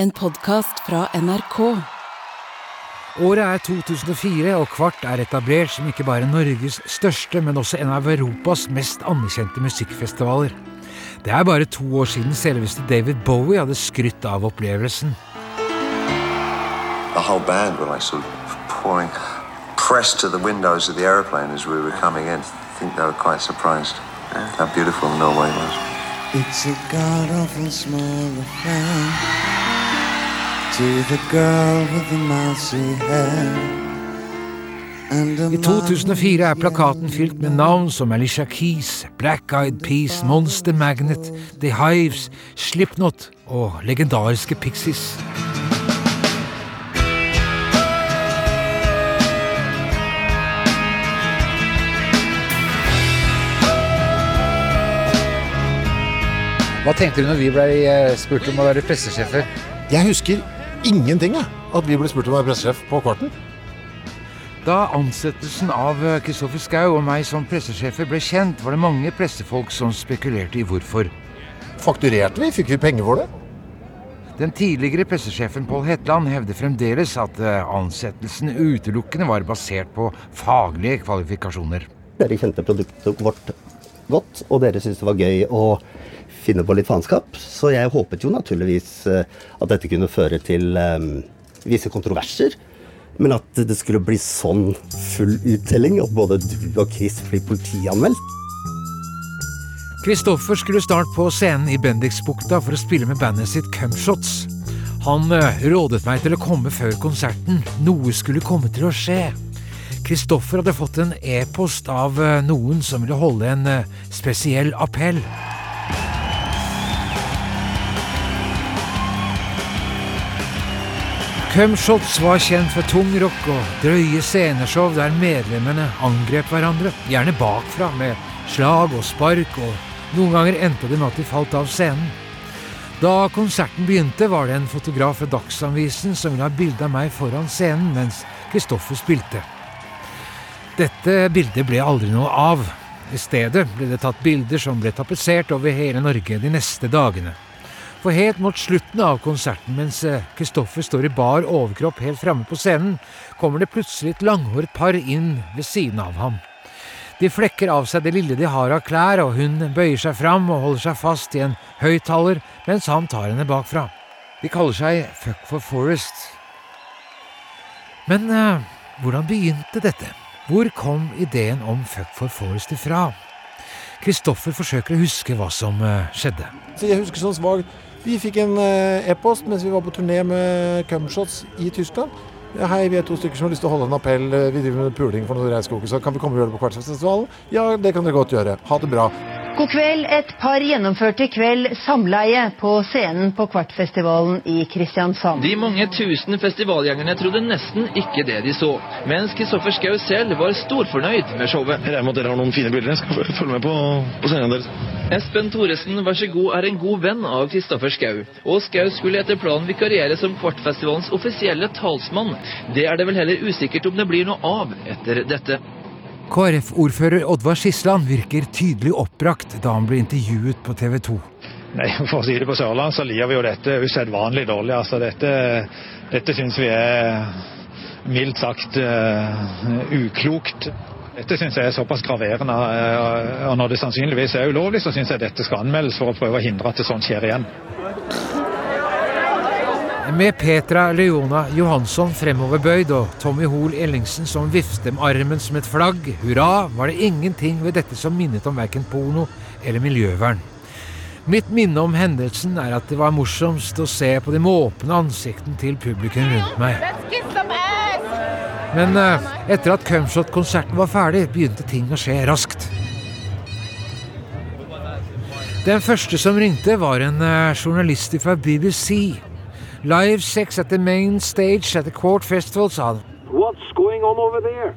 En podkast fra NRK. Året er 2004, og Kvart er etablert som ikke bare Norges største, men også en av Europas mest anerkjente musikkfestivaler. Det er bare to år siden selveste David Bowie hadde skrytt av opplevelsen. The whole band were like sort of pouring, pressed to the windows of the aeroplane as we were coming in. I think they were quite surprised how beautiful Norway was. It's a god awful small affair I 2004 er plakaten fylt med navn som Alicia Keys, Black Eyed Peas, Monster Magnet, The Hives, Slipknot og legendariske Pixies. Hva tenkte du når vi ble spurt om å være pressesjefer? Jeg husker ingenting, jeg. At vi ble spurt om å være pressesjef på Kvarten. Da ansettelsen av Kristoffer Schou og meg som pressesjefer ble kjent, var det mange pressefolk som spekulerte i hvorfor. Fakturerte vi? Fikk vi penger for det? Den tidligere pressesjefen Pål Hetland hevder fremdeles at eh, ansettelsen utelukkende var basert på faglige kvalifikasjoner. Dere kjente produktet vårt godt, og dere syntes det var gøy å finne på litt faenskap. Så jeg håpet jo naturligvis eh, at dette kunne føre til eh, visse kontroverser. Men at det skulle bli sånn full uttelling, at både du og Chris blir politianmeldt Kristoffer skulle snart på scenen i Bendiksbukta for å spille med bandet sitt Cumshots. Han eh, rådet meg til å komme før konserten. Noe skulle komme til å skje. Kristoffer hadde fått en e-post av eh, noen som ville holde en eh, spesiell appell. Cumshots var kjent for tung rock og drøye sceneshow der medlemmene angrep hverandre, gjerne bakfra med slag og spark, og noen ganger endte det med at de falt av scenen. Da konserten begynte, var det en fotograf fra Dagsavisen som ville ha bilde av meg foran scenen mens Kristoffer spilte. Dette bildet ble aldri noe av. I stedet ble det tatt bilder som ble tapetsert over hele Norge de neste dagene. For helt mot slutten av konserten, mens Kristoffer står i bar overkropp helt framme på scenen, kommer det plutselig et langhåret par inn ved siden av ham. De flekker av seg det lille de har av klær, og hun bøyer seg fram og holder seg fast i en høyttaler mens han tar henne bakfra. De kaller seg Fuck for Forest. Men eh, hvordan begynte dette? Hvor kom ideen om Fuck for Forest ifra? Kristoffer forsøker å huske hva som eh, skjedde. Så jeg husker sånn svagt Vi fikk en eh, e-post mens vi var på turné med Cumshots i Tyskland. Ja, hei, vi er to stykker som har lyst til å holde en appell. Vi driver med puling for noen regnskoger, så kan vi komme og gjøre det på Kvartfestivalen? Ja, det kan dere godt gjøre. Ha det bra. God kveld. Et par gjennomførte i kveld samleie på scenen på Kvartfestivalen i Kristiansand. De mange tusen festivalgjengerne trodde nesten ikke det de så, mens Kristoffer Schou selv var storfornøyd med showet. Jeg regner med at dere har noen fine bilder. Jeg skal følge med på, på scenen deres. Espen Thoresen, vær så god, er en god venn av Kristoffer Schau, og Schau skulle etter planen vikariere som Kvartfestivalens offisielle talsmann. Det er det vel heller usikkert om det blir noe av etter dette. KrF-ordfører Oddvar Skisland virker tydelig oppbrakt da han ble intervjuet på TV 2. Nei, For å si det på Sørlandet, så lir vi jo dette usedvanlig dårlig. Altså, dette dette syns vi er mildt sagt uh, uklokt. Dette syns jeg er såpass graverende. Uh, og når det sannsynligvis er ulovlig, så syns jeg dette skal anmeldes for å prøve å hindre at det sånn skjer igjen. Med Petra Leona Johansson fremoverbøyd og Tommy Hoel Ellingsen som vifter med armen som et flagg, hurra, var det ingenting ved dette som minnet om verken porno eller miljøvern. Mitt minne om hendelsen er at det var morsomst å se på de måpne ansiktene til publikum rundt meg. Men eh, etter at Cumshot-konserten var ferdig, begynte ting å skje raskt. Den første som ringte, var en eh, journalist fra BBC. Live sex at the main stage at the Court Festival, sa han. What's going on over there?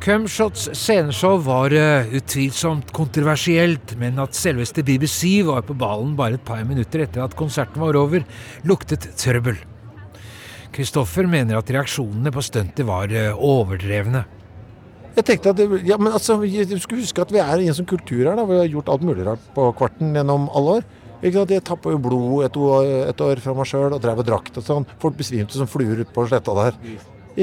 Cumshots sceneshow var uh, utvilsomt kontroversielt, men at selveste BBC var på ballen bare et par minutter etter at konserten var over, luktet trøbbel. Kristoffer mener at reaksjonene på stuntet var uh, overdrevne. Jeg tenkte at det, ja, men altså, Du skulle huske at vi er i en sånn kultur her. da, Vi har gjort alt mulig rart på Kvarten gjennom alle år. Ikke sant? Jeg tappa jo blod et år, et år fra meg sjøl og drev og drakk og sånn. Folk besvimte som fluer ute på sletta der.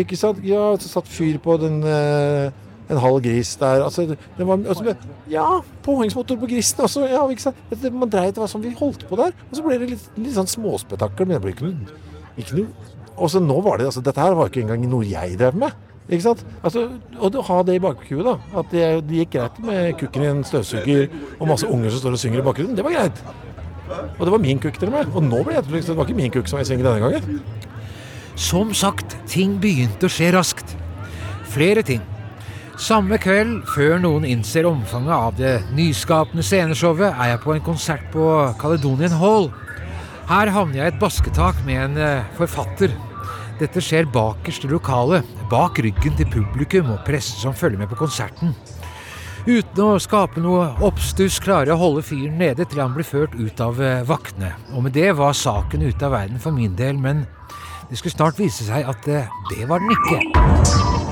Ikke sant? Ja, så satt fyr på den eh, en halv gris der. Altså, det var, altså, ja, påhengsmotor på grisen også. Ja, ikke sant? Man dreit, var sånn vi holdt på der. Og så ble det litt, litt sånn småspetakkel, men det ble ikke noe, ikke noe. Og så nå var det, altså, Dette her var ikke engang noe jeg drev med. Ikke sant? Altså, og ha det i bakhuet, da. At det, det gikk greit med kukken i en støvsuger og masse unger som står og synger i bakgrunnen. Det var greit. Og det var min kukk til og med. Og nå ble det etterlyst. Det var ikke min kukk som var i sving denne gangen. Som sagt, ting begynte å skje raskt. Flere ting. Samme kveld, før noen innser omfanget av det nyskapende sceneshowet, er jeg på en konsert på Caledonian Hall. Her havner jeg i et basketak med en eh, forfatter. Dette skjer bakerst i lokalet, bak ryggen til publikum og pressen som følger med på konserten. Uten å skape noe oppstuss klarer jeg å holde fyren nede til han blir ført ut av eh, vaktene. Og med det var saken ute av verden for min del, men det skulle snart vise seg at eh, det var den ikke.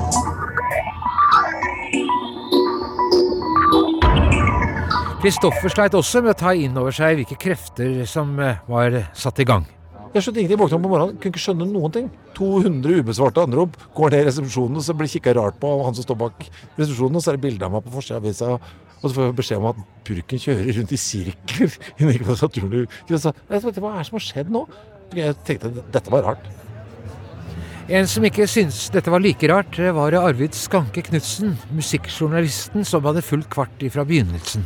Kristoffer sleit også med å ta inn over seg hvilke krefter som eh, var satt i gang. Jeg skjønte ingenting. Våkna opp om morgenen, kunne ikke skjønne noen ting. 200 ubesvarte anrop. Går ned i resepsjonen og så blir kikka rart på av han som står bak resepsjonen. Og så er det bilde av meg på forsida av avisa, og så får jeg beskjed om at purken kjører rundt i sirkler inni. Jeg sa, Hva er det som har skjedd nå? Jeg tenkte dette var rart. En som ikke syntes dette var like rart, var Arvid Skanke Knutsen, musikkjournalisten som hadde fulgt Kvart fra begynnelsen.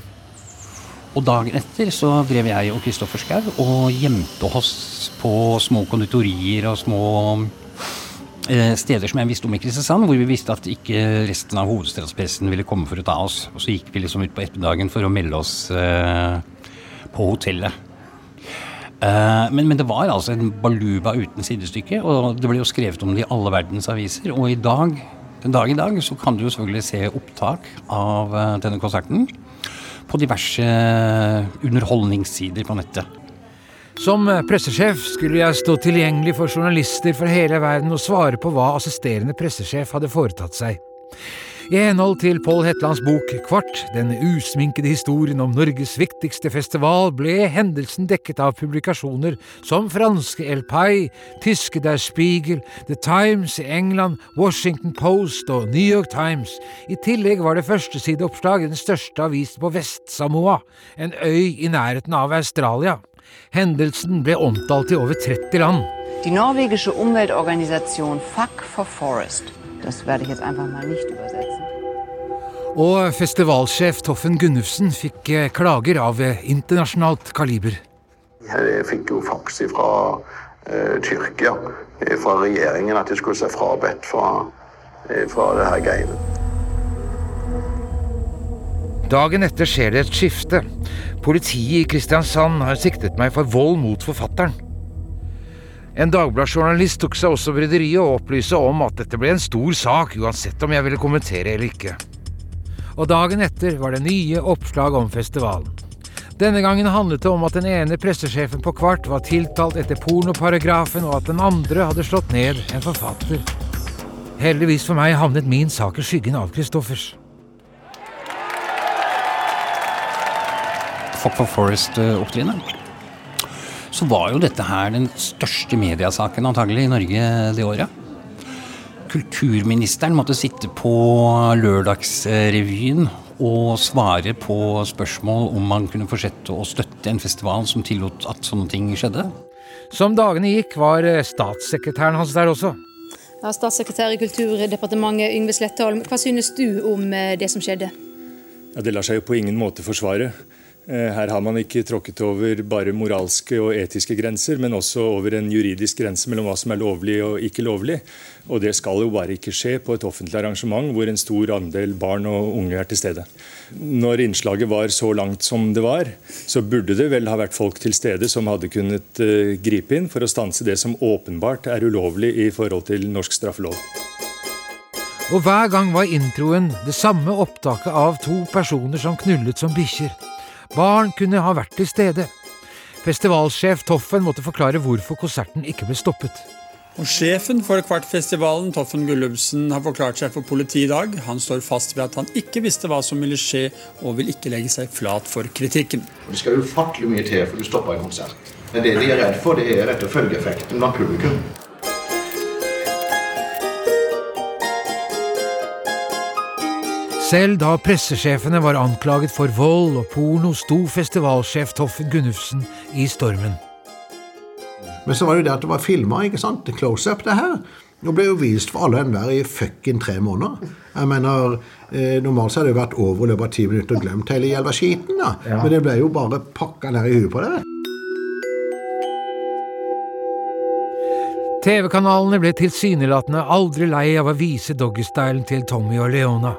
Og dagen etter så drev jeg og Kristoffer Schou og gjemte oss på små konditorier og små eh, steder som jeg visste om i Kristiansand, hvor vi visste at ikke resten av hovedstadspressen ville komme for å ta oss. Og så gikk vi liksom ut på ettermiddagen for å melde oss eh, på hotellet. Eh, men, men, det var altså en baluba uten sidestykke, og det ble jo skrevet om det i alle verdens aviser. Og i dag, den dag i dag så kan du jo selvfølgelig se opptak av denne konserten på diverse underholdningssider på nettet. Som pressesjef skulle jeg stå tilgjengelig for journalister fra hele verden og svare på hva assisterende pressesjef hadde foretatt seg. I henhold til Pål Hetlands bok Kvart, den usminkede historien om Norges viktigste festival, ble hendelsen dekket av publikasjoner som franske El Pai, tyske Der Spiegel, The Times i England, Washington Post og New York Times. I tillegg var det førstesideoppslag i den største avisen på Vest-Samoa, en øy i nærheten av Australia. Hendelsen ble omtalt i over 30 land. Die norwegische Umweltorganisation Fuck for Forest Das werde ich jetzt einfach mal nicht übersetzen. Og festivalsjef Toffen Gunnufsen fikk eh, klager av eh, internasjonalt kaliber. Jeg fikk jo faks fra uh, Tyrkia, fra regjeringen, at de skulle se frabedt fra, fra det her greiene. Dagen etter skjer det et skifte. Politiet i Kristiansand har siktet meg for vold mot forfatteren. En Dagbladet-journalist tok seg også bryderiet å opplyse om at dette ble en stor sak, uansett om jeg ville kommentere eller ikke. Og dagen etter var det nye oppslag om festivalen. Denne gangen handlet det om at den ene pressesjefen på Kvart var tiltalt etter pornoparagrafen, og at den andre hadde slått ned en forfatter. Heldigvis for meg havnet min sak i skyggen av Christoffers. Fuck for Forest-opptrinnet så var jo dette her den største mediasaken antagelig i Norge det året. Kulturministeren måtte sitte på Lørdagsrevyen og svare på spørsmål om man kunne fortsette å støtte en festival som tillot at sånne ting skjedde. Som dagene gikk, var statssekretæren hans der også. Ja, statssekretær i Kulturdepartementet Yngve Slettholm, hva synes du om eh, det som skjedde? Ja, det lar seg jo på ingen måte forsvare. Eh, her har man ikke tråkket over bare moralske og etiske grenser, men også over en juridisk grense mellom hva som er lovlig og ikke lovlig. Og det skal jo bare ikke skje på et offentlig arrangement hvor en stor andel barn og unge er til stede. Når innslaget var så langt som det var, så burde det vel ha vært folk til stede som hadde kunnet uh, gripe inn for å stanse det som åpenbart er ulovlig i forhold til norsk straffelov. Og hver gang var introen det samme opptaket av to personer som knullet som bikkjer. Barn kunne ha vært til stede. Festivalsjef Toffen måtte forklare hvorfor konserten ikke ble stoppet. Og Sjefen for Kvartfestivalen, Toffen Gullubsen, har forklart seg for politiet i dag. Han står fast ved at han ikke visste hva som ville skje, og vil ikke legge seg flat for kritikken. Det skal ufattelig mye til for du stopper en konsert. Men det de er redd for, det er rett og følgeeffekten blant publikum. Selv da pressesjefene var anklaget for vold og porno, sto festivalsjef Toffen Gunnufsen i stormen. Men så var det jo det at det var filma, ikke sant? Close-up, det her. Nå ble jo vist for alle og enhver i fucking tre måneder. Jeg mener, eh, Normalt så hadde det vært over i løpet av ti minutter og glemt hele jævla skiten. da. Ja. Men det ble jo bare pakka ned i huet på det. TV-kanalene ble tilsynelatende aldri lei av å vise doggystylen til Tommy og Leona.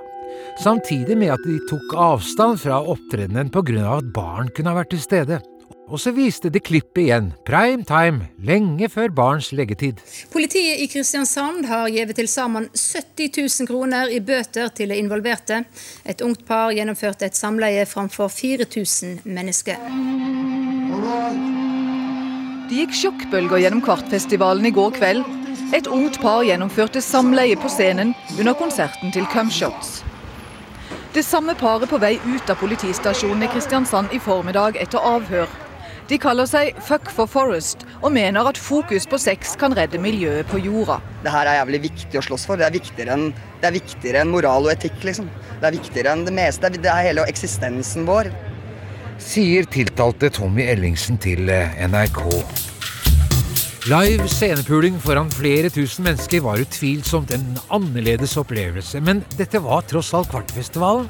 Samtidig med at de tok avstand fra opptredenen pga. at barn kunne ha vært til stede. Og så viste de klippet igjen, prime time, lenge før barns leggetid. Politiet i Kristiansand har gitt til sammen 70 000 kroner i bøter til de involverte. Et ungt par gjennomførte et samleie framfor 4000 mennesker. Det gikk sjokkbølger gjennom Kvartfestivalen i går kveld. Et ungt par gjennomførte samleie på scenen under konserten til Cumshots. Det samme paret på vei ut av politistasjonen i Kristiansand i formiddag etter avhør. De kaller seg Fuck for Forest og mener at fokus på sex kan redde miljøet på jorda. Det her er jævlig viktig å slåss for. Det er viktigere enn, det er viktigere enn moral og etikk. liksom. Det er viktigere enn det meste. Det er hele eksistensen vår. Sier tiltalte Tommy Ellingsen til eh, NRK. Live scenepuling foran flere tusen mennesker var utvilsomt en annerledes opplevelse, men dette var tross alt Kvartfestivalen.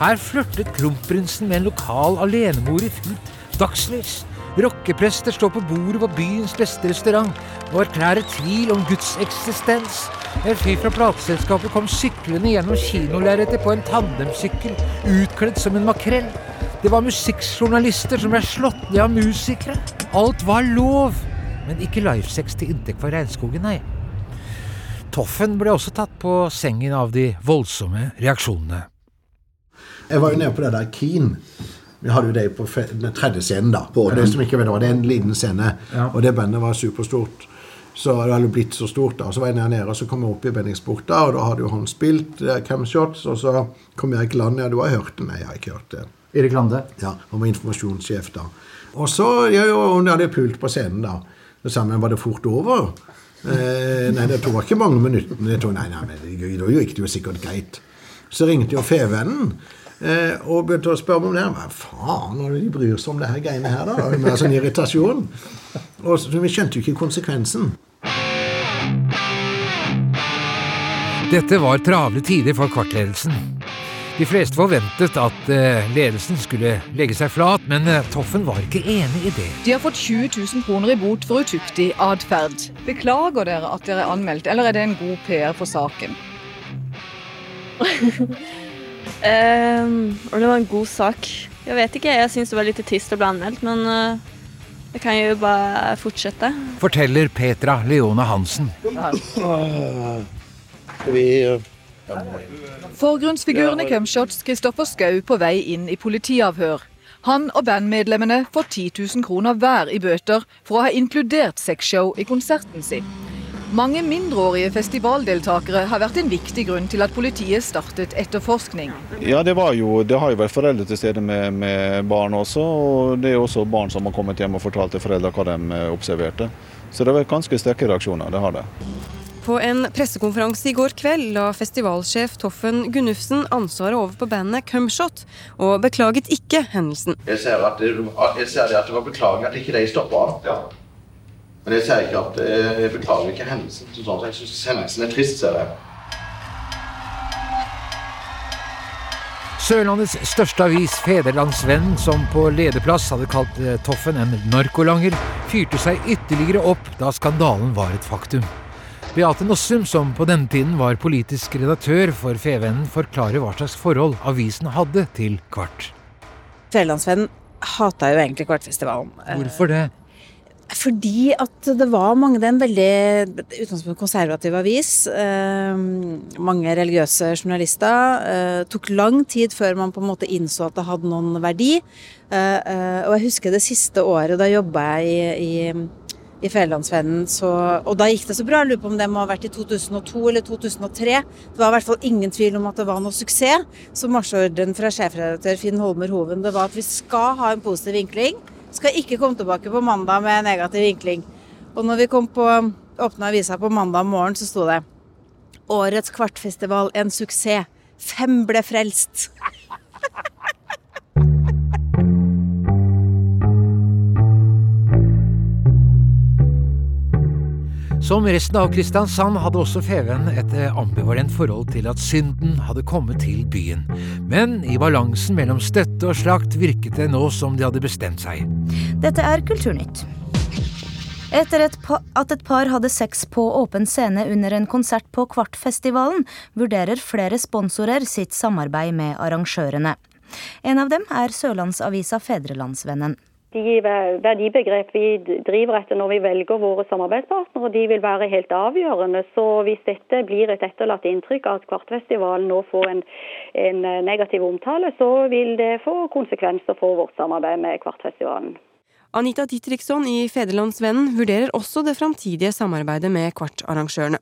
Her flørtet kronprinsen med en lokal alenemor i fullt dagslys. Rockeprester står på bordet på byens beste restaurant og erklærer tvil om Guds eksistens. En fyr fra plateselskapet kom syklende gjennom kinolerretet på en tandemsykkel, utkledd som en makrell. Det var musikkjournalister som ble slått ned av musikere. Alt var lov, men ikke livesex til inntekt for regnskogen, nei. Toffen ble også tatt på sengen av de voldsomme reaksjonene. Jeg var jo nede på det der Keen. Vi hadde jo det på den tredje scenen, da. På det som ikke vet hva, det er en liten scene, Ja. og det bandet var superstort. Så det hadde blitt så stort, da. Så var jeg nede, nede og så kom jeg opp i Benningsporta, og da hadde jo han spilt eh, Camshots, og så kom Erik Land. Ja, du har hørt det? Nei, jeg har ikke hørt det. Erik Lande? Ja, han var informasjonssjef da. Og så ja, jo, hun hadde pult på scenen, da. Det samme var det fort over. Eh, nei, det tok ikke mange minuttene. Jeg tok, nei, nei, men da gikk det jo sikkert greit. Så ringte jo Fevennen eh, og begynte å spørre meg om det. Hva faen, er det de bryr seg om det her greiene her, da? Med sånn irritasjon. Og så, vi skjønte jo ikke konsekvensen. Dette var travle tider for kvartledelsen. De fleste forventet at eh, ledelsen skulle legge seg flat, men eh, Toffen var ikke enig i det. De har fått 20 000 kroner i bot for utuktig atferd. Beklager dere at dere er anmeldt, eller er det en god PR for saken? Ehm, og det var en god sak. Jeg vet ikke, jeg syns det var litt trist å bli anmeldt, men uh, jeg kan jo bare fortsette. Forteller Petra Leona Hansen. Vi Forgrunnsfiguren i Cumshots, Kristoffer Skau, på vei inn i politiavhør. Han og bandmedlemmene får 10 000 kroner hver i bøter for å ha inkludert sexshow i konserten sin. Mange mindreårige festivaldeltakere har vært en viktig grunn til at politiet startet etterforskning. Ja, det, var jo, det har jo vært foreldre til stede med, med barn også. Og det er også barn som har kommet hjem og fortalt til foreldre hva de eh, observerte. Så det har vært ganske sterke reaksjoner. det har det. På en pressekonferanse i går kveld la festivalsjef Toffen Gunnufsen ansvaret over på bandet Cumshot, og beklaget ikke hendelsen. Jeg ser, at det, jeg ser det at det var beklagelig at ikke de stoppa. Men jeg ser ikke at eh, jeg beklager ikke hendelsen. Så sånn. Jeg syns hendelsen er trist, ser jeg. Sørlandets største avis, Federlandsvennen, som på lederplass hadde kalt eh, Toffen en narkolanger, fyrte seg ytterligere opp da skandalen var et faktum. Beate Nossum, som på denne tiden var politisk redaktør for Fevennen, forklarer hva slags forhold avisen hadde til Kvart. Fjellandsvennen hata jo egentlig Kvartfestivalen. Hvorfor det? Fordi at det var mange, det er en veldig utgangspunkt konservativ avis. Eh, mange religiøse journalister. Eh, tok lang tid før man på en måte innså at det hadde noen verdi. Eh, eh, og jeg husker det siste året, da jobba jeg i, i, i Fædrelandsvennen. Og da gikk det så bra. Jeg lurer på om det må ha vært i 2002 eller 2003. Det var i hvert fall ingen tvil om at det var noe suksess. Så marsjordren fra sjefredaktør Finn Holmer Hoven det var at vi skal ha en positiv vinkling. Skal ikke komme tilbake på mandag med negativ vinkling. Og når vi kom på åpna avisa på mandag morgen, så sto det Årets kvartfestival en suksess. Fem ble frelst. Som resten av Kristiansand hadde også Feven et ambivalent forhold til at synden hadde kommet til byen. Men i balansen mellom støtte og slakt virket det nå som de hadde bestemt seg. Dette er Kulturnytt. Etter et at et par hadde sex på åpen scene under en konsert på Kvartfestivalen, vurderer flere sponsorer sitt samarbeid med arrangørene. En av dem er Sørlandsavisa Fedrelandsvennen. De verdibegrep vi driver etter når vi velger våre samarbeidspartnere, de vil være helt avgjørende. Så hvis dette blir et etterlatt inntrykk av at Kvartfestivalen nå får en, en negativ omtale, så vil det få konsekvenser for vårt samarbeid med Kvartfestivalen. Anita Ditriksson i Federlandsvennen vurderer også det framtidige samarbeidet med kvartarrangørene,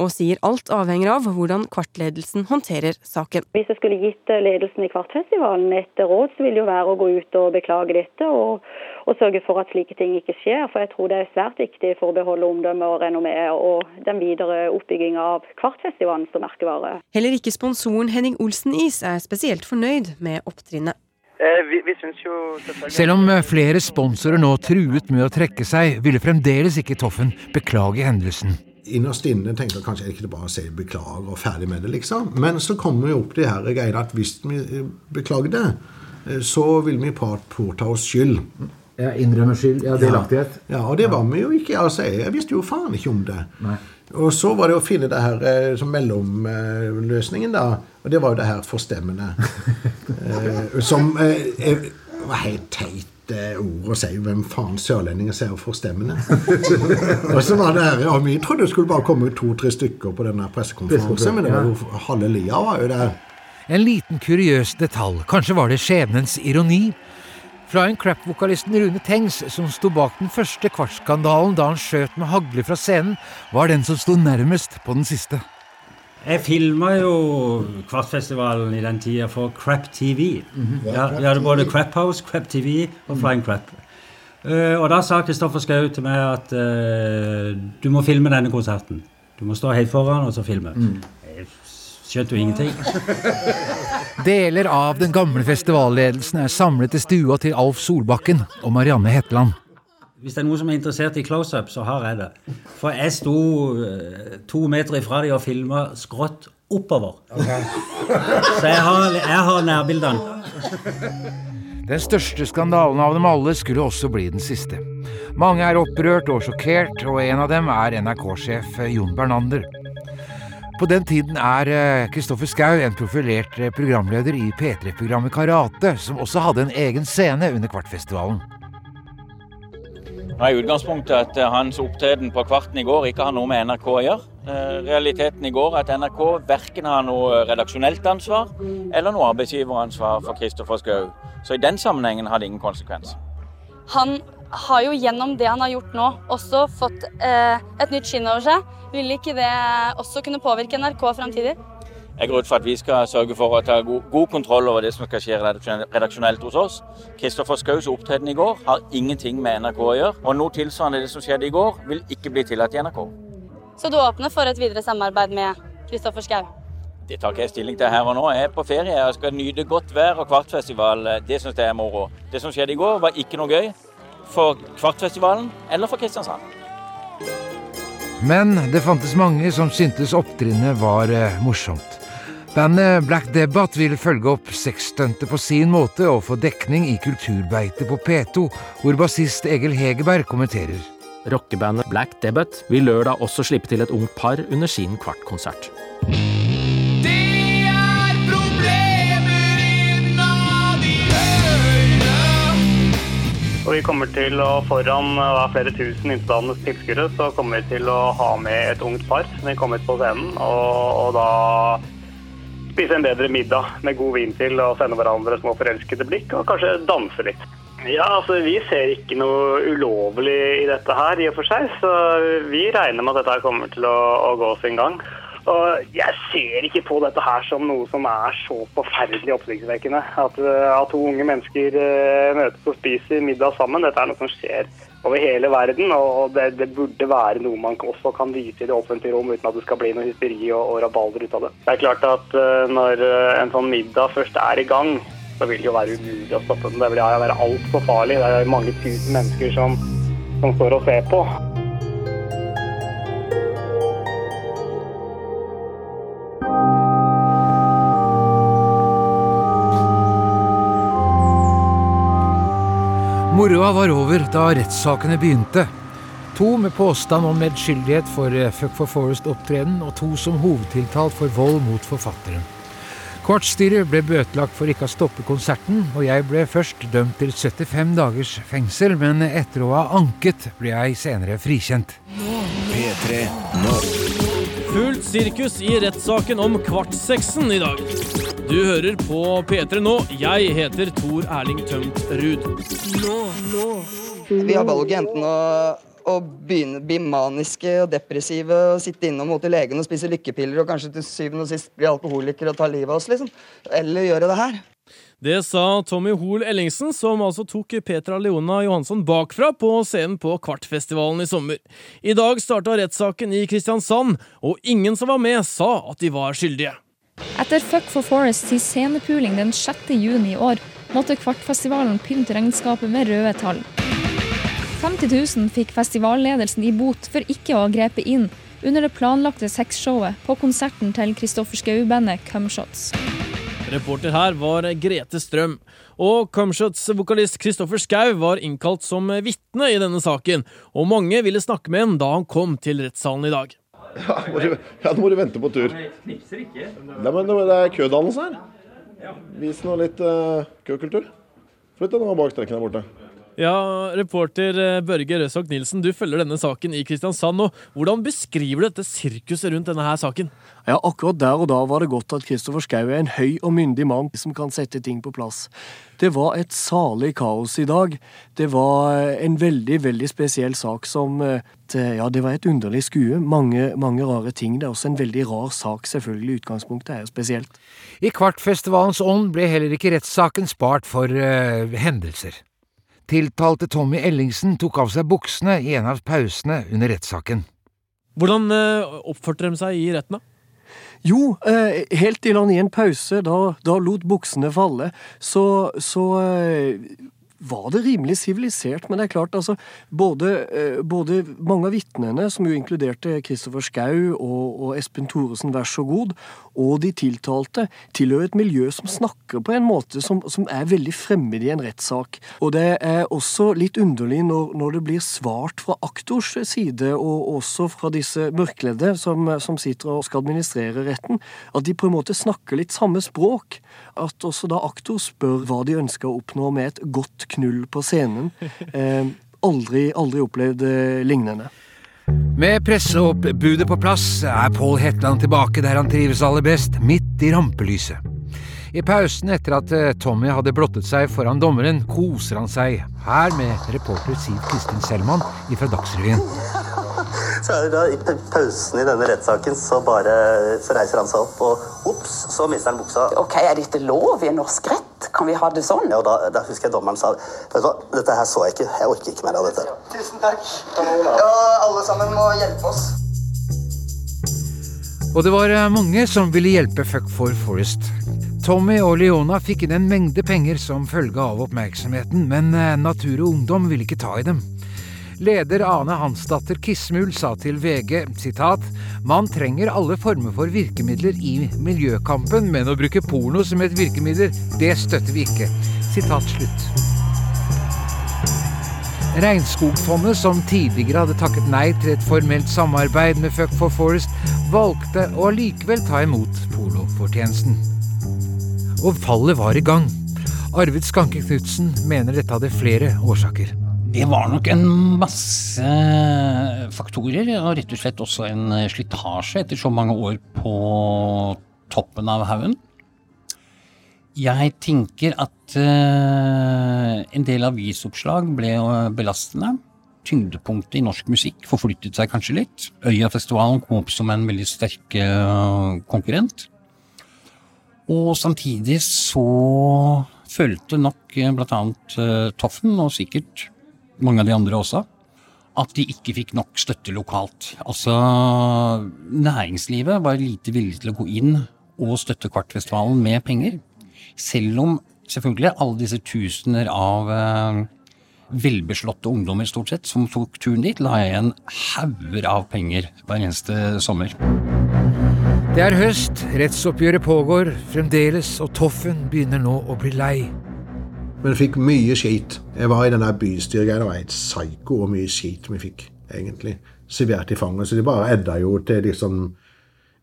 og sier alt avhenger av hvordan kvartledelsen håndterer saken. Hvis jeg skulle gitt ledelsen i Kvartfestivalen et råd, så vil det jo være å gå ut og beklage dette, og, og sørge for at slike ting ikke skjer. For jeg tror det er svært viktig for å beholde omdømme og renommé og den videre oppbygginga av Kvartfestivalen som merkevare. Heller ikke sponsoren Henning Olsen Is er spesielt fornøyd med opptrinnet. Eh, vi, vi synes jo Selv om eh, flere sponsorer nå truet med å trekke seg, ville fremdeles ikke Toffen beklage hendelsen. Innerst inne tenkte jeg kanskje ikke det bare å si beklager og ferdig med det, liksom. Men så kommer jo opp de her greiene at hvis vi eh, beklager det, så vil vi påta oss skyld. Ja, Innrømme skyld. Ja, delaktighet. Ja, og det var vi jo ikke. altså Jeg visste jo faen ikke om det. Nei. Og så var det å finne det her som mellomløsningen, da. Og det var jo det her forstemmende. eh, som eh, var helt teit ord å si. Hvem faen sørlendinger ser forstemmende? og så var det her, ja, Vi trodde det skulle bare komme to-tre stykker på denne pressekonferansen, men det var jo, halve lia var jo der. En liten kuriøs detalj. Kanskje var det skjebnens ironi? Fra en crap-vokalisten Rune Tengs, som sto bak den første kvartskandalen da han skjøt med hagle fra scenen, var den som sto nærmest på den siste. Jeg filma jo Kvartfestivalen i den tida for Crap TV. Mm -hmm. ja, vi hadde både Crap House, Crap TV og Flying Crap. Uh, og da sa Kristoffer Schou til meg at uh, du må filme denne konserten. Du må stå helt foran og så filme. Mm. Skjønte jo ingenting. Deler av den gamle festivalledelsen er samlet i stua til Alf Solbakken og Marianne Hetland. Hvis det er noen som er interessert i close-up, så har jeg det. For jeg sto uh, to meter ifra dem og filma skrått oppover. Okay. så jeg har, jeg har nærbildene. Den største skandalen av dem alle skulle også bli den siste. Mange er opprørt og sjokkert, og en av dem er NRK-sjef Jon Bernander. På den tiden er Kristoffer Schou en profilert programleder i P3-programmet Karate, som også hadde en egen scene under Kvartfestivalen. Nå er utgangspunktet at hans opptreden på Kvarten i går ikke har noe med NRK å gjøre. Realiteten i går er at NRK verken har noe redaksjonelt ansvar eller noe arbeidsgiveransvar for Kristoffer Schou. Så i den sammenhengen har det ingen konsekvens. Han har jo gjennom det han har gjort nå, også fått eh, et nytt skinn over seg. Vil ikke det også kunne påvirke NRK fremtidig? Jeg går ut for at vi skal sørge for å ta god, god kontroll over det som skal skje redaksjonelt hos oss. Kristoffer Skaus opptreden i går har ingenting med NRK å gjøre. Og noe tilsvarende det som skjedde i går, vil ikke bli tillatt i NRK. Så du åpner for et videre samarbeid med Kristoffer Skau? Det tar ikke jeg stilling til her og nå. Jeg er på ferie. og skal nyte godt vær og Kvartfestival. Det syns jeg er moro. Det som skjedde i går, var ikke noe gøy for Kvartfestivalen eller for Kristiansand. Men det fantes mange som syntes opptrinnet var eh, morsomt. Bandet Black Debbath vil følge opp sexstuntet på sin måte og få dekning i Kulturbeitet på P2, hvor bassist Egil Hegerberg kommenterer. Rockebandet Black Debbath vil lørdag også slippe til et ungt par under sin kvartkonsert. Og vi kommer til å, Foran da, flere tusen innblandede tilskuere så kommer vi til å ha med et ungt par som vil komme ut på scenen. Og, og da spise en bedre middag med god vin til og sende hverandre små forelskede blikk og kanskje danse litt. Ja, altså Vi ser ikke noe ulovlig i dette her, i og for seg. Så vi regner med at dette kommer til å, å gå sin gang. Og Jeg ser ikke på dette her som noe som er så forferdelig oppsiktsvekkende. At, eh, at to unge mennesker uh, møtes og spiser middag sammen. Dette er noe som skjer over hele verden. Og det, det, burde være noe man også kan vise i det offentlige rom uten at det skal bli noe hysteri og, og rabalder ut av det. Det er klart at uh, når en sånn middag først er i gang, så vil det jo være umulig å stoppe den. Det vil være altfor farlig. Det er mange tusen mennesker som, som står og ser på. Moroa var over da rettssakene begynte. To med påstand om medskyldighet for eh, Fuck for Forest-opptreden, og to som hovedtiltalt for vold mot forfatteren. Kvartsstyret ble bøtelagt for ikke å stoppe konserten, og jeg ble først dømt til 75 dagers fengsel, men etter å ha anket ble jeg senere frikjent. P3 nå. Fullt sirkus i rettssaken om kvartseksen i dag. Du hører på P3 nå. Jeg heter Tor Erling Tømt Ruud. Nå, nå. Vi har valget enten å å begynne, bli maniske og depressive og sitte innom hos legen og spise lykkepiller og kanskje til syvende og sist bli alkoholiker og ta livet av oss, liksom. Eller gjøre det her. Det sa Tommy Hoel Ellingsen, som altså tok Petra Leona Johansson bakfra på scenen på Kvartfestivalen i sommer. I dag starta rettssaken i Kristiansand, og ingen som var med, sa at de var skyldige. Etter Fuck for Forest sin scenepuling den 6. juni i år, måtte Kvartfestivalen pynte regnskapet med røde tall. 50 000 fikk festivalledelsen i bot for ikke å ha grepet inn under det planlagte sexshowet på konserten til Kristoffer Schou-bandet Cumshots. Reporter her var Grete Strøm. Og Cumshots-vokalist Kristoffer Schou var innkalt som vitne i denne saken, og mange ville snakke med ham da han kom til rettssalen i dag. Ja, må du, ja, nå må du vente på tur. Knipser ikke. Nei, men det er kødannelse her. Vis nå litt uh, køkultur. Flytt deg nå bak streken der borte. Ja, reporter eh, Børge Røsok Nilsen, du følger denne saken i Kristiansand. og Hvordan beskriver du dette sirkuset rundt denne her saken? Ja, Akkurat der og da var det godt at Kristoffer Schou er en høy og myndig mann som kan sette ting på plass. Det var et salig kaos i dag. Det var eh, en veldig, veldig spesiell sak som eh, Ja, det var et underlig skue. Mange, mange rare ting. Det er også en veldig rar sak, selvfølgelig. Utgangspunktet er spesielt. I Kvartfestivalens ånd ble heller ikke rettssaken spart for uh, hendelser. Tiltalte Tommy Ellingsen tok av seg buksene i en av pausene under rettssaken. Hvordan uh, oppførte de seg i retten, da? Jo, eh, helt til han i en pause da, da lot buksene falle, så, så eh, var det rimelig sivilisert. Men det er klart, altså, både, eh, både mange av vitnene, som jo inkluderte Kristoffer Schou og, og, Espen Thoresen, vær så god, og de tiltalte, tilhører et miljø som snakker på en måte som, som er veldig fremmed i en rettssak. Og det er også litt underlig når, når, det blir svart fra aktors side, og også fra disse mørkledde som, som sitter og skal administrere retten, at de på en måte snakker litt samme språk. At også da aktor spør hva de ønsker å oppnå med et godt knull på scenen. Eh, aldri, aldri opplevd eh, lignende. Med presseoppbudet på plass er Pål Hetland tilbake der han trives aller best, midt i rampelyset. I pausen etter at eh, Tommy hadde blottet seg foran dommeren, koser han seg, her med reporter Siv Kristin Selman fra Dagsrevyen. Så er det da I pausen i denne rettssaken så bare så reiser han seg opp, og ops, så mister han buksa. Ok, Er dette lov i norsk rett? Kan vi ha det sånn? Ja, da, da husker jeg dommeren sa vet du hva, dette her så jeg ikke. Jeg orker ikke mer av dette. Tusen takk. Ja, alle sammen må hjelpe oss. Og det var eh, mange som ville hjelpe Fuck for Forest. Tommy og Leona fikk inn en mengde penger som følge av oppmerksomheten, men eh, Natur og Ungdom ville ikke ta i dem. Leder Ane Hansdatter Kismul sa til VG sitat, man trenger alle former for virkemidler i miljøkampen, men å bruke porno som et virkemiddel, det støtter vi ikke. Sitat slutt. Regnskogfondet, som tidligere hadde takket nei til et formelt samarbeid med Fuck for Forest, valgte å allikevel ta imot pornofortjenesten. Og fallet var i gang. Arvid Skanke Knutsen mener dette hadde flere årsaker. Det var nok en masse faktorer, og rett og slett også en slitasje etter så mange år på toppen av haugen. Jeg tenker at uh, en del avisoppslag ble belastende. Tyngdepunktet i norsk musikk forflyttet seg kanskje litt. Øyafestivalen kom opp som en veldig sterk uh, konkurrent. Og samtidig så følte nok bl.a. Uh, Toffen, og sikkert mange av de andre også, at de ikke fikk nok støtte lokalt. Altså, næringslivet var lite villig til å gå inn og støtte Kvartfestivalen med penger. Selv om selvfølgelig alle disse tusener av eh, velbeslåtte ungdommer stort sett som tok turen dit, la igjen hauger av penger hver eneste sommer. Det er høst, rettsoppgjøret pågår fremdeles, og Toffen begynner nå å bli lei. Men fikk mye skit. Jeg var i denne bystyregreia. Det var helt psyko hvor mye skit vi fikk, egentlig. Servert i fanget. Så det bare edda jo til liksom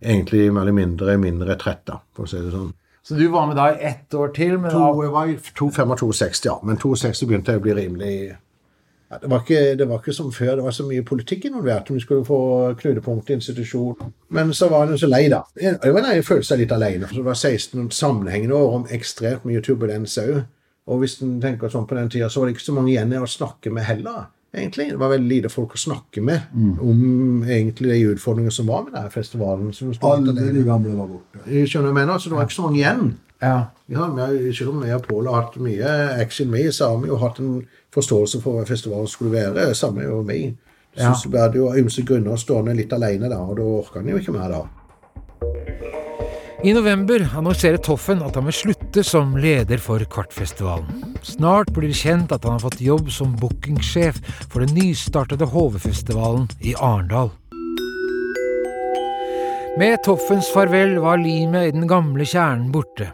egentlig mer eller mindre mindre retrett, da, for å si det sånn. Så du var med da i ett år til? Men to, jeg var i 2,5 og 2,60, ja. Men 2,60 begynte jeg å bli rimelig ja, det, var ikke, det, var ikke, som før. Det var så mye politikk involvert. Vi skulle få knutepunkt i institusjon. Men så var jo så lei, da. Jeg, jeg følte seg litt alene. For det var 16 sammenhengende år om ekstremt mye turbulens òg. Og hvis en tenker sånn på den tida, så var det ikke så mange igjen å snakke med heller. egentlig. Det var veldig lite folk å snakke med mm. om egentlig de utfordringene som var med denne festivalen. Alle de gamle var borte. Skjønner du hva jeg mener, så Det var ikke så mange igjen. Ja. Ja, selv om vi og Pål har hatt mye action med, så har vi jo hatt en forståelse for hva festivalen skulle være. Samme jo meg. Så ja. ble det jo av ymse grunner stående litt alene da, og da orka han jo ikke mer da. I november annonserer Toffen at han vil slutte som leder for Kvartfestivalen. Snart blir det kjent at han har fått jobb som bookingsjef for den nystartede HV-festivalen i Arendal. Med Toffens farvel var limet i den gamle kjernen borte.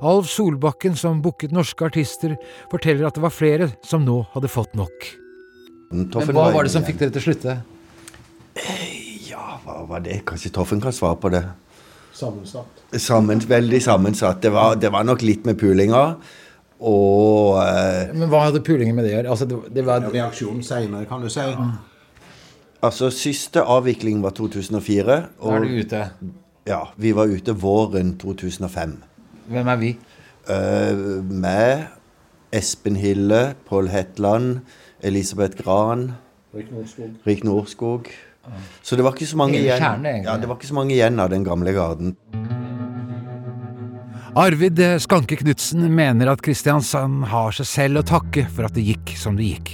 Alv Solbakken, som booket norske artister, forteller at det var flere som nå hadde fått nok. Men Hva var det som fikk dere til å slutte? Ja, hva var det? Kanskje Toffen kan svare på det. Sammensatt. Sammen, veldig sammensatt. Det var, det var, nok litt med pulinga. Og eh, Men hva hadde pulingen med det å gjøre? Altså, det, det var... Reaksjonen seinere, kan du si. Altså, siste avvikling var 2004. Og, da er du ute? Ja. Vi var ute våren 2005. Hvem er vi? Uh, med Espen Hille, Pål Hetland, Elisabeth Gran. Rik Nordskog. Rik Nordskog. Så det var ikke så mange igjen kjerne, Ja, det var ikke så mange igjen av den gamle garden. Arvid Skanke Knutsen mener at Kristiansand har seg selv å takke for at det gikk som det gikk.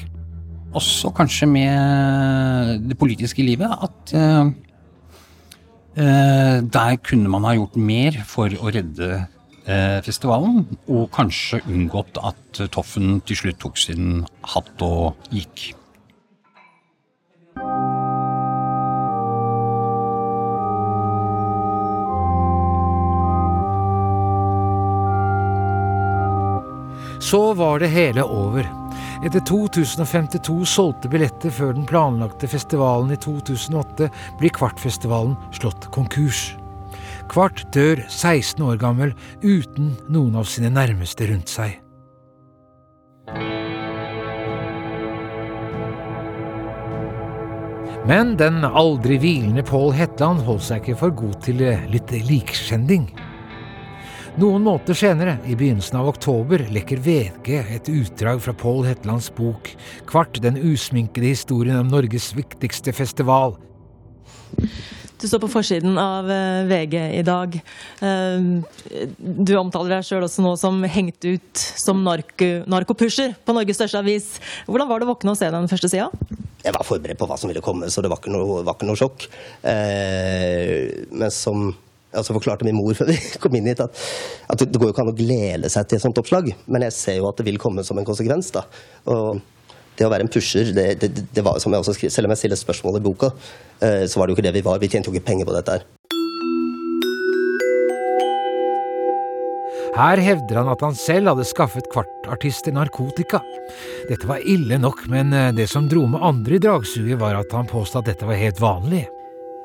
Også kanskje med det politiske livet at uh, uh, der kunne man ha gjort mer for å redde festivalen, og kanskje unngått at Toffen til slutt tok sin hatt og gikk. Så var det hele over. Etter 2052 solgte billetter før den planlagte festivalen i 2008 blir Kvartfestivalen slått konkurs. Kvart dør 16 år gammel uten noen av sine nærmeste rundt seg. Men den aldri hvilende Pål Hetland holdt seg ikke for god til litt likskjending. Noen måneder senere, i begynnelsen av oktober, lekker VG et utdrag fra Pål Hetlands bok Kvart den usminkede historien om Norges viktigste festival. Du står på forsiden av eh, VG i dag. Eh, du omtaler deg sjøl også nå som hengt ut som narko, narkopusher på Norges største avis. Hvordan var det å våkne og se den første sida? Jeg var forberedt på hva som ville komme, så det var ikke noe, var ikke noe sjokk. Eh, men som altså forklarte min mor før vi kom inn hit at, at, det går jo ikke an å glede seg til et sånt oppslag. Men jeg ser jo at det vil komme som en konsekvens. da. Og det å være en pusher, det, det, det var som jeg også skrev, selv om jeg stiller spørsmål i boka, eh, så var det jo ikke det vi var. Vi tjente jo ikke penger på dette her. Her hevder han at han selv hadde skaffet kvartartister narkotika. Dette var ille nok, men eh, det som dro med andre i dragsuget, var at han påstod at dette var helt vanlig.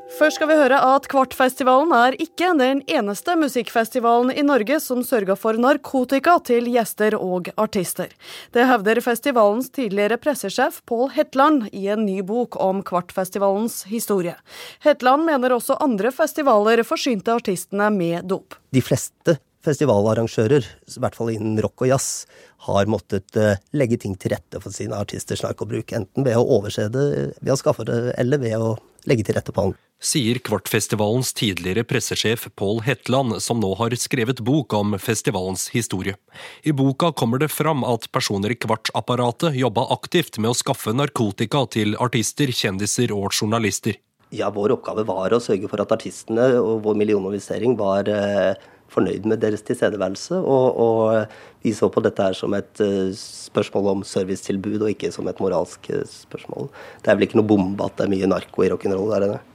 Først skal vi høre at Kvartfestivalen er ikke den eneste musikkfestivalen i Norge som sørga for narkotika til gjester og artister. Det hevder festivalens tidligere pressesjef Pål Hetland i en ny bok om Kvartfestivalens historie. Hetland mener også andre festivaler forsynte artistene med dop. De fleste festivalarrangører, i hvert fall innen rock og jazz, har måttet uh, legge ting til rette for sine artisters narkobruk. Enten ved å overse det, ved å skaffe det, eller ved å legge til rette på den. Sier Kvartfestivalens tidligere pressesjef Pål Hetland, som nå har skrevet bok om festivalens historie. I boka kommer det fram at personer i Kvartsapparatet jobba aktivt med å skaffe narkotika til artister, kjendiser og journalister. Ja, vår oppgave var å sørge for at artistene og vår millioninvestering var uh, fornøyd med deres tilstedeværelse. Og, og, vi så på dette her som et uh, spørsmål om servicetilbud, og ikke som et moralsk uh, spørsmål. Det er vel ikke noe bombe at det er mye narko i rock'n'roll der inne.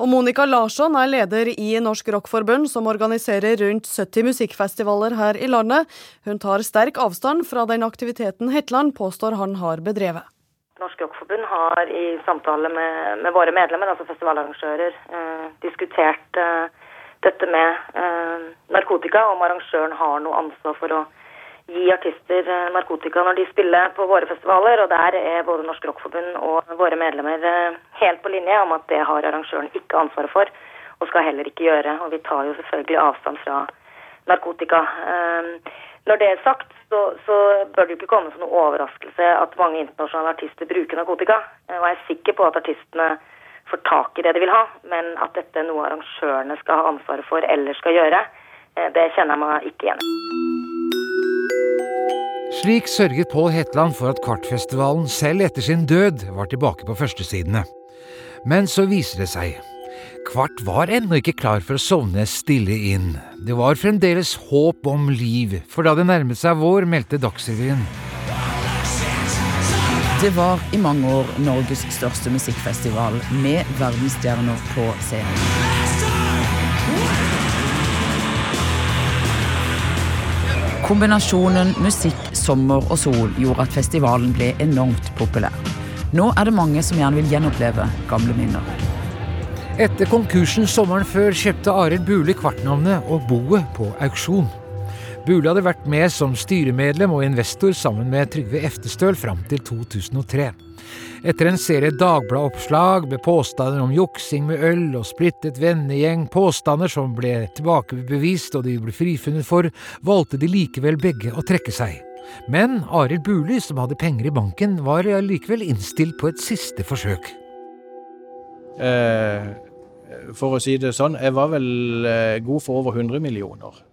Og Monica Larsson er leder i Norsk Rockforbund, som organiserer rundt 70 musikkfestivaler her i landet. Hun tar sterk avstand fra den aktiviteten Hetland påstår han har bedrevet. Norsk Rockforbund har i samtale med, med våre medlemmer, altså festivalarrangører, eh, diskutert eh, dette med eh, narkotika, om arrangøren har noe ansvar for å gi artister eh, narkotika når de spiller på våre festivaler. Og der er både Norsk Rockforbund og våre medlemmer eh, helt på linje om at det har arrangøren ikke ansvaret for, og skal heller ikke gjøre. Og vi tar jo selvfølgelig avstand fra narkotika. Eh, når det er sagt, så, så, bør det jo ikke komme som noen overraskelse at mange internasjonale artister bruker narkotika. Og jeg er sikker på at artistene får tak i det de vil ha, men at dette er noe arrangørene skal ha ansvaret for eller skal gjøre, det kjenner jeg meg ikke igjen Slik sørget Pål Hetland for at Kvartfestivalen selv etter sin død var tilbake på førstesidene. Men så viser det seg. Kvart var ennå ikke klar for å sovne stille inn. Det var fremdeles håp om liv, for da det nærmet seg vår, meldte Dagsrevyen. Det var i mange år Norges største musikkfestival med verdensstjerner på scenen. Kombinasjonen musikk, sommer og sol gjorde at festivalen ble enormt populær. Nå er det mange som gjerne vil gjenoppleve gamle minner. Etter konkursen sommeren før kjøpte Arild Buli kvartnavnet og boet på auksjon. Bule hadde vært med som styremedlem og investor sammen med Trygve Eftestøl fram til 2003. Etter en serie Dagbladet-oppslag med påstander om juksing med øl og splittet vennegjeng, påstander som ble tilbakebevist og de ble frifunnet for, valgte de likevel begge å trekke seg. Men Arild Buli, som hadde penger i banken, var likevel innstilt på et siste forsøk. Eh, for å si det sånn, jeg var vel eh, god for over 100 millioner.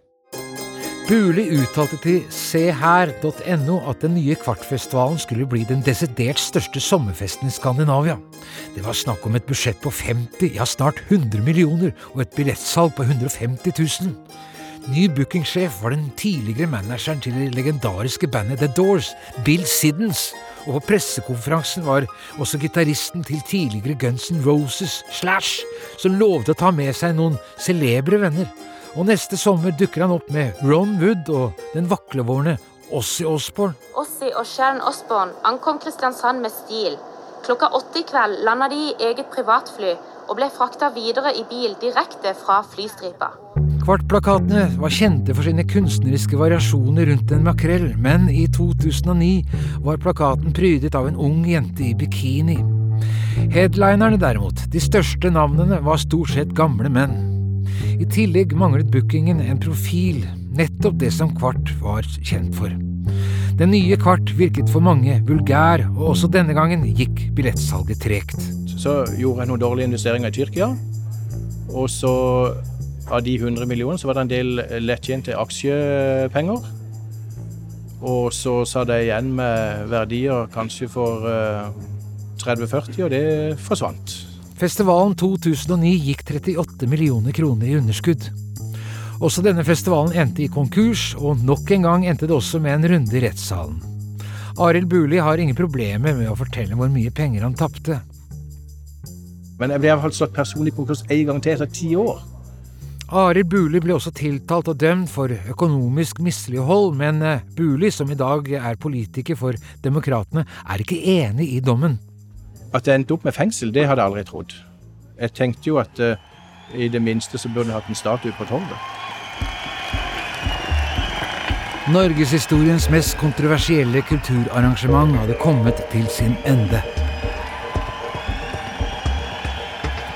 Buli uttalte til seher.no at den nye Kvartfestivalen skulle bli den desidert største sommerfesten i Skandinavia. Det var snakk om et budsjett på 50, ja snart 100 millioner, og et billettsalg på 150 000. Ny bookingsjef var den tidligere manageren til det legendariske bandet The Doors, Bill Siddons. Og på pressekonferansen var også gitaristen til tidligere Guns N' Roses, Slash, som lovde å ta med seg noen celebre venner. Og neste sommer dukker han opp med Ron Wood og den vaklevårende Ossie Osborne. Ossie og Sharon Osborne ankom Kristiansand med stil. Klokka åtte i kveld landa de i eget privatfly og ble frakta videre i bil direkte fra flystripa. Kvartplakatene var kjente for sine kunstneriske variasjoner rundt en makrell, men i 2009 var plakaten prydet av en ung jente i bikini. Headlinerne derimot, de største navnene, var stort sett gamle menn. I tillegg manglet bookingen en profil, nettopp det som Kvart var kjent for. Den nye Kvart virket for mange vulgær, og også denne gangen gikk billettsalget tregt. Så gjorde jeg noen dårlige investeringer i Tyrkia, og så av de 100 millionene så var det en del lettjente aksjepenger. Og så satt jeg igjen med verdier kanskje for 30-40, eh, og det forsvant. Festivalen 2009 gikk 38 millioner kroner i underskudd. Også denne festivalen endte i konkurs, og nok en gang endte det også med en runde i rettssalen. Arild Buli har ingen problemer med å fortelle hvor mye penger han tapte. Men jeg ble iallfall slått personlig konkurs én gang til etter ti år. Arild Buli ble også tiltalt og dømt for økonomisk mislighold, men eh, Buli, som i dag er politiker for Demokratene, er ikke enig i dommen. At det endte opp med fengsel, det hadde jeg aldri trodd. Jeg tenkte jo at uh, i det minste så burde jeg hatt en statue på torvet. Norgeshistoriens mest kontroversielle kulturarrangement hadde kommet til sin ende.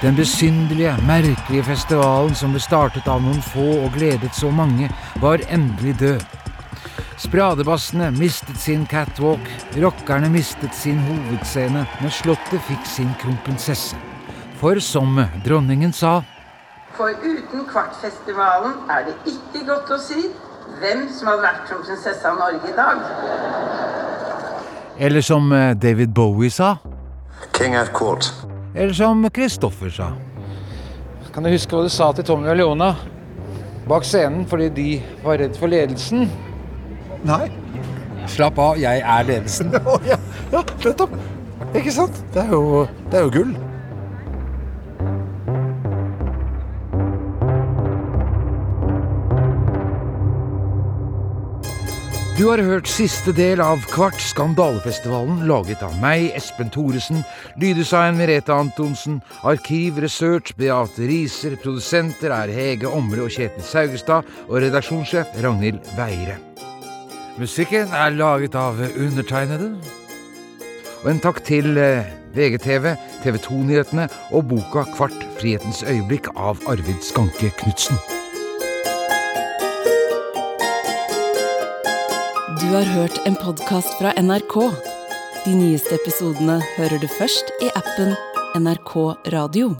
Den besynderlige, merkelige festivalen som ble startet av noen få og gledet så mange, var endelig død. Spradebassene mistet sin catwalk, rockerne mistet sin hovedscene, men Slottet fikk sin kronprinsesse. For som dronningen sa For uten Kvartfestivalen er det ikke godt å si hvem som hadde vært kronprinsesse av Norge i dag. Eller som eh, David Bowie sa. King at court. Eller som Kristoffer sa. Kan du huske hva du sa til Tommy og Leona bak scenen fordi de var redd for ledelsen? Nei. Slapp av, jeg er ledelsen. ja, ja, nettopp. Ikke sant? Det er jo, det er jo gull. Du har hørt siste del av Kvart skandalefestivalen, laget av meg, Espen Thoresen, lyddesign Merete Antonsen, arkiv, research Beate Riser, produsenter er Hege Omre og Kjetil Saugestad, og redaksjonssjef Ragnhild Veire. Musikken er laget av undertegnede. Og en takk til eh, VGTV, TV 2-nyhetene og boka Kvart frihetens øyeblikk av Arvid Skanke Knutsen. Du har hørt en podkast fra NRK. De nyeste episodene hører du først i appen NRK Radio.